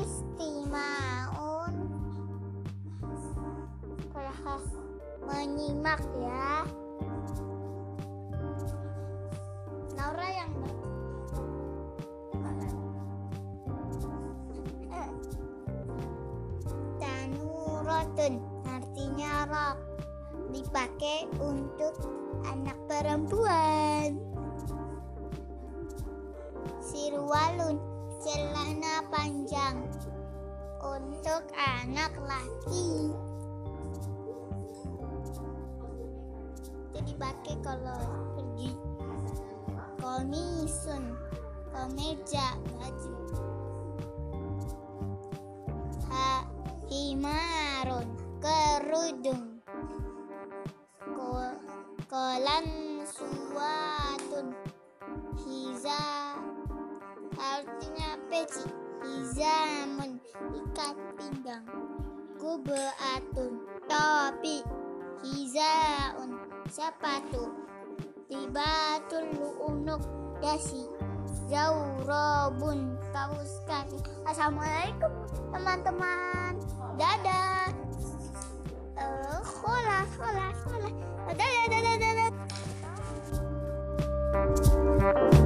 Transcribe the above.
istimaun. Perhas menyimak ya. Laura yang Tanurotun artinya rok dipakai untuk anak perempuan. Sirwalun celana panjang untuk anak laki. Itu dipakai kalau pergi. Komisun kemeja baju. Ha himarun kerudung. Ko kolan suatun. Hiza. Artinya peci. Hizamun ikat pinggang. Kubeatun topi hizaun sepatu. Tibatul unuk dasi zaurobun kaus kaki. Assalamualaikum teman-teman. Dadah. Uh, sekolah sekolah sekolah dadah dadah dadah, dadah.